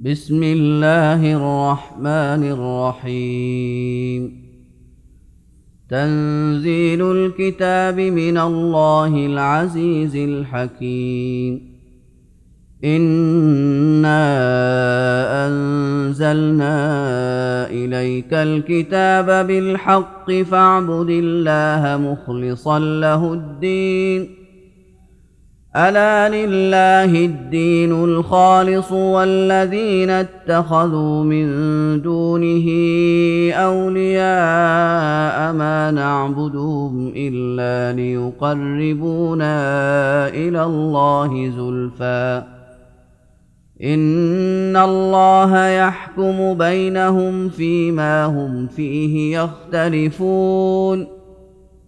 بسم الله الرحمن الرحيم. تنزيل الكتاب من الله العزيز الحكيم. إنا أنزلنا إليك الكتاب بالحق فاعبد الله مخلصا له الدين. ألا لله الدين الخالص والذين اتخذوا من دونه أولياء ما نعبدهم إلا ليقربونا إلى الله زلفى. إن الله يحكم بينهم فيما هم فيه يختلفون.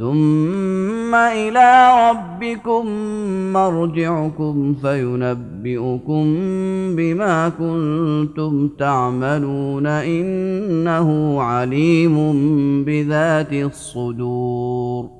ثم إلى ربكم مرجعكم فينبئكم بما كنتم تعملون انه عليم بذات الصدور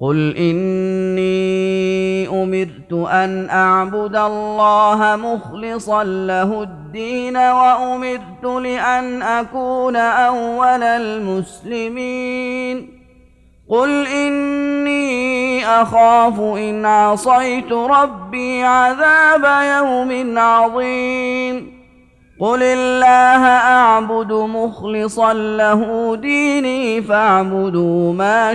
قل اني امرت ان اعبد الله مخلصا له الدين وامرت لأن اكون اول المسلمين قل ان اخاف ان عصيت ربي عذاب يوم عظيم قل الله اعبد مخلصا له ديني فاعبدوا ما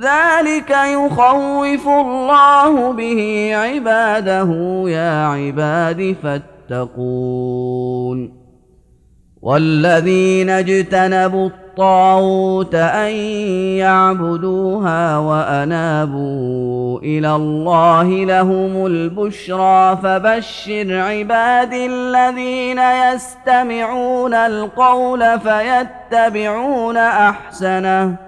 ذلك يخوف الله به عباده يا عباد فاتقون. والذين اجتنبوا الطاغوت أن يعبدوها وأنابوا إلى الله لهم البشرى فبشر عباد الذين يستمعون القول فيتبعون أحسنه.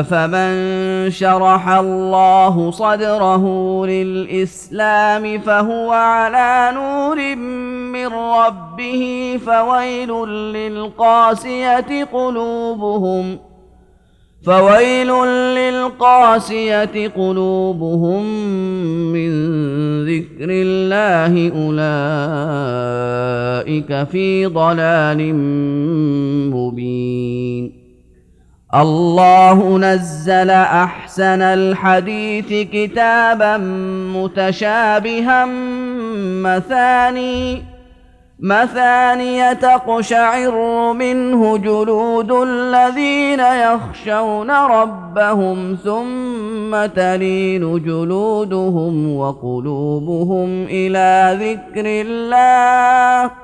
افمن شرح الله صدره للاسلام فهو على نور من ربه فويل للقاسيه قلوبهم فويل للقاسيه قلوبهم من ذكر الله اولئك في ضلال مبين الله نزل أحسن الحديث كتابا متشابها مثاني مثاني تقشعر منه جلود الذين يخشون ربهم ثم تلين جلودهم وقلوبهم إلى ذكر الله.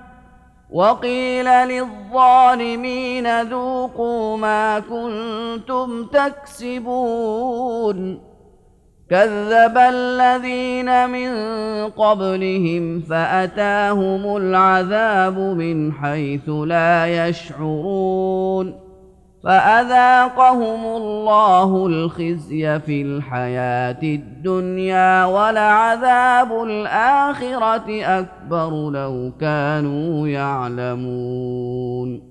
وقيل للظالمين ذوقوا ما كنتم تكسبون. كذب الذين من قبلهم فأتاهم العذاب من حيث لا يشعرون. فأذاقهم الله الخزي في الحياة الدنيا ولعذاب الآخرة أكبر لو كانوا يعلمون.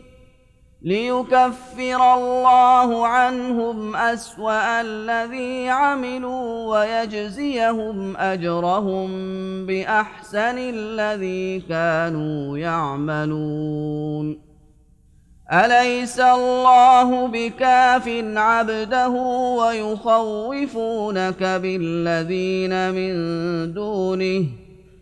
ليكفر الله عنهم أسوأ الذي عملوا ويجزيهم أجرهم بأحسن الذي كانوا يعملون. أليس الله بكاف عبده ويخوفونك بالذين من دونه؟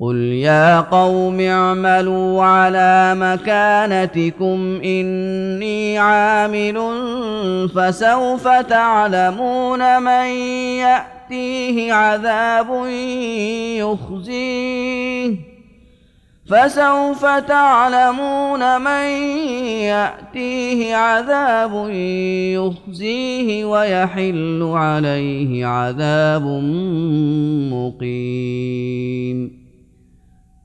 قل يا قوم اعملوا على مكانتكم اني عامل فسوف تعلمون من ياتيه عذاب يخزيه فسوف تعلمون من ياتيه عذاب يخزيه ويحل عليه عذاب مقيم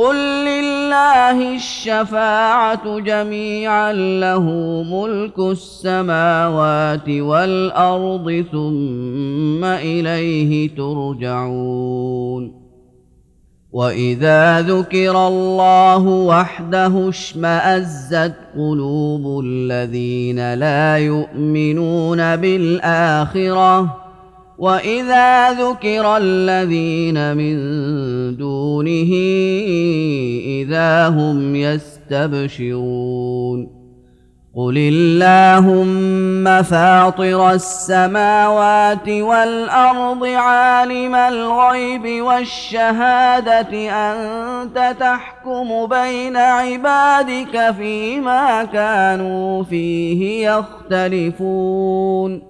قل لله الشفاعة جميعا له ملك السماوات والأرض ثم إليه ترجعون وإذا ذكر الله وحده اشمأزت قلوب الذين لا يؤمنون بالآخرة واذا ذكر الذين من دونه اذا هم يستبشرون قل اللهم فاطر السماوات والارض عالم الغيب والشهاده انت تحكم بين عبادك فيما كانوا فيه يختلفون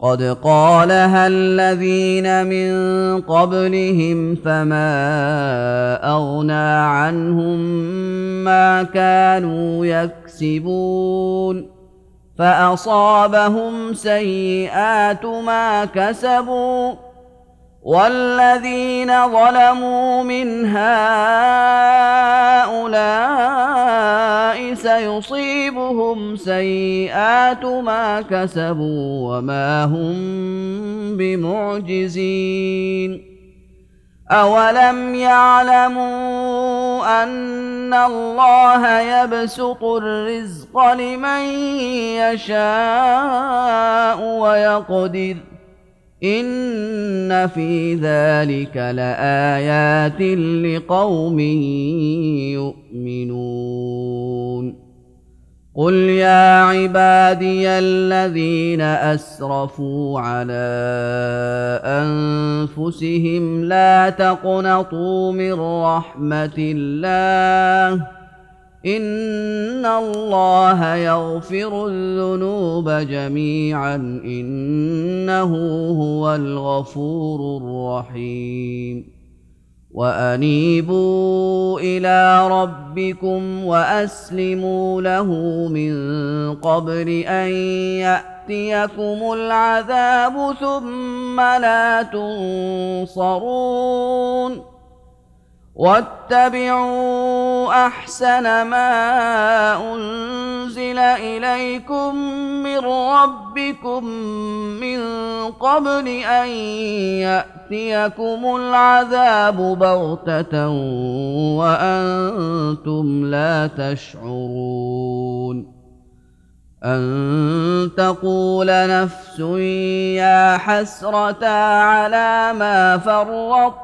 قد قالها الذين من قبلهم فما أغنى عنهم ما كانوا يكسبون فأصابهم سيئات ما كسبوا والذين ظلموا من هؤلاء سيصيبهم سيئات ما كسبوا وما هم بمعجزين. أولم يعلموا أن الله يبسط الرزق لمن يشاء ويقدر ۖ ان في ذلك لايات لقوم يؤمنون قل يا عبادي الذين اسرفوا على انفسهم لا تقنطوا من رحمه الله ان الله يغفر الذنوب جميعا انه هو الغفور الرحيم وانيبوا إلى ربكم واسلموا له من قبل ان ياتيكم العذاب ثم لا تنصرون واتبعوا أحسن ما أنزل إليكم من ربكم من قبل أن يأتيكم العذاب بغتة وأنتم لا تشعرون أن تقول نفس يا حسرة على ما فرطت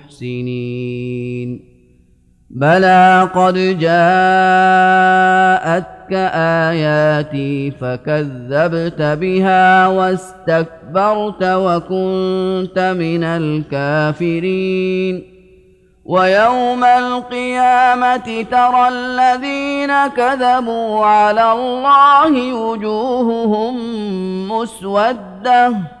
المحسنين. بلى قد جاءتك آياتي فكذبت بها واستكبرت وكنت من الكافرين. ويوم القيامة ترى الذين كذبوا على الله وجوههم مسودة.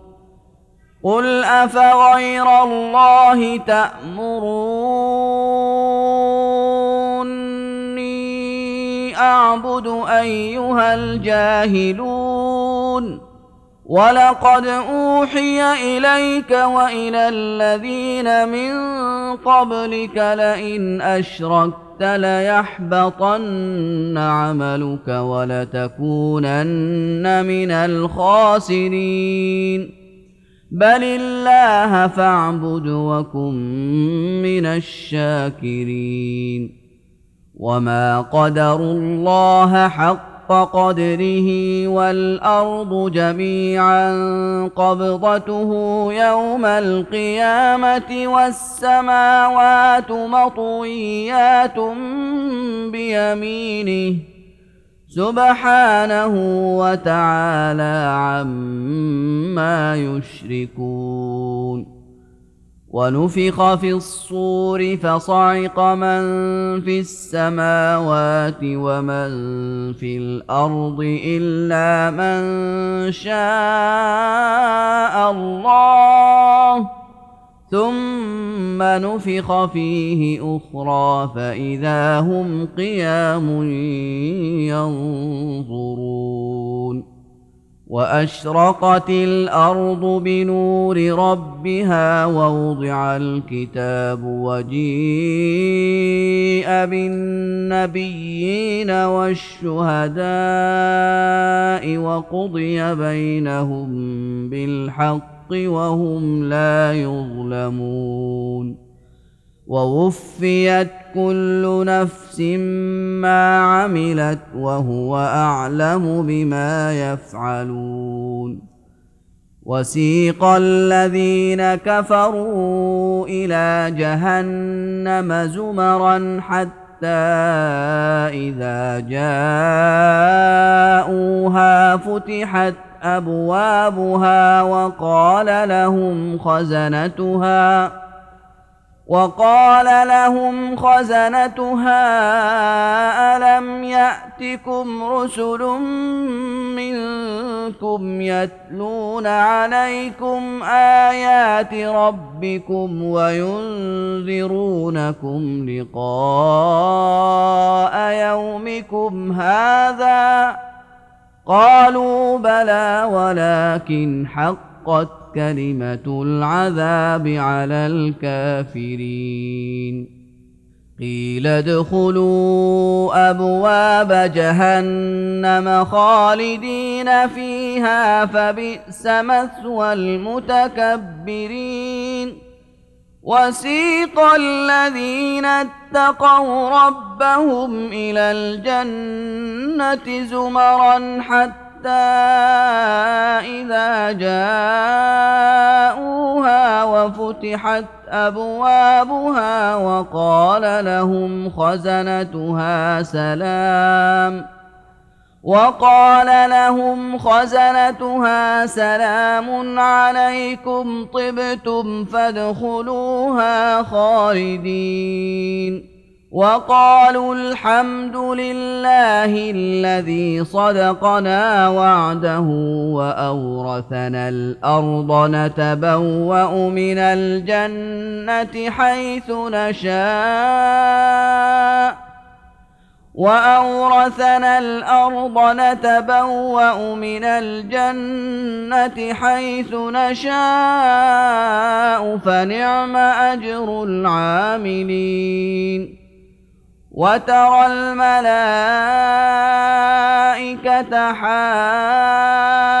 قل افغير الله تامروني اعبد ايها الجاهلون ولقد اوحي اليك والى الذين من قبلك لئن اشركت ليحبطن عملك ولتكونن من الخاسرين بل الله فاعبد وكن من الشاكرين وما قدروا الله حق قدره والارض جميعا قبضته يوم القيامه والسماوات مطويات بيمينه سبحانه وتعالى عما يشركون. ونفخ في الصور فصعق من في السماوات ومن في الأرض إلا من شاء الله. ثم نفخ فيه أخرى فاذا هم قيام ينظرون واشرقت الأرض بنور ربها ووضع الكتاب وجيء بالنبيين والشهداء وقضي بينهم بالحق وهم لا يظلمون. ووفيت كل نفس ما عملت وهو أعلم بما يفعلون. وسيق الذين كفروا إلى جهنم زمرا حتى إذا جاءوها فتحت أبوابها وقال لهم خزنتها وقال لهم خزنتها ألم يأتكم رسل منكم يتلون عليكم آيات ربكم وينذرونكم لقاء يومكم هذا؟ قالوا بلى ولكن حقت كلمة العذاب على الكافرين. قيل ادخلوا أبواب جهنم خالدين فيها فبئس مثوى المتكبرين. وسيق الذين اتقوا ربهم إلى الجنة زمرا حتى إذا جاءوها وفتحت أبوابها وقال لهم خزنتها سلام وقال لهم خزنتها سلام عليكم طبتم فادخلوها خالدين. وقالوا الحمد لله الذي صدقنا وعده وأورثنا الأرض نتبوأ من الجنة حيث نشاء. وأورثنا الأرض نتبوأ من الجنة حيث نشاء فنعم أجر العاملين وترى الملائكة حافين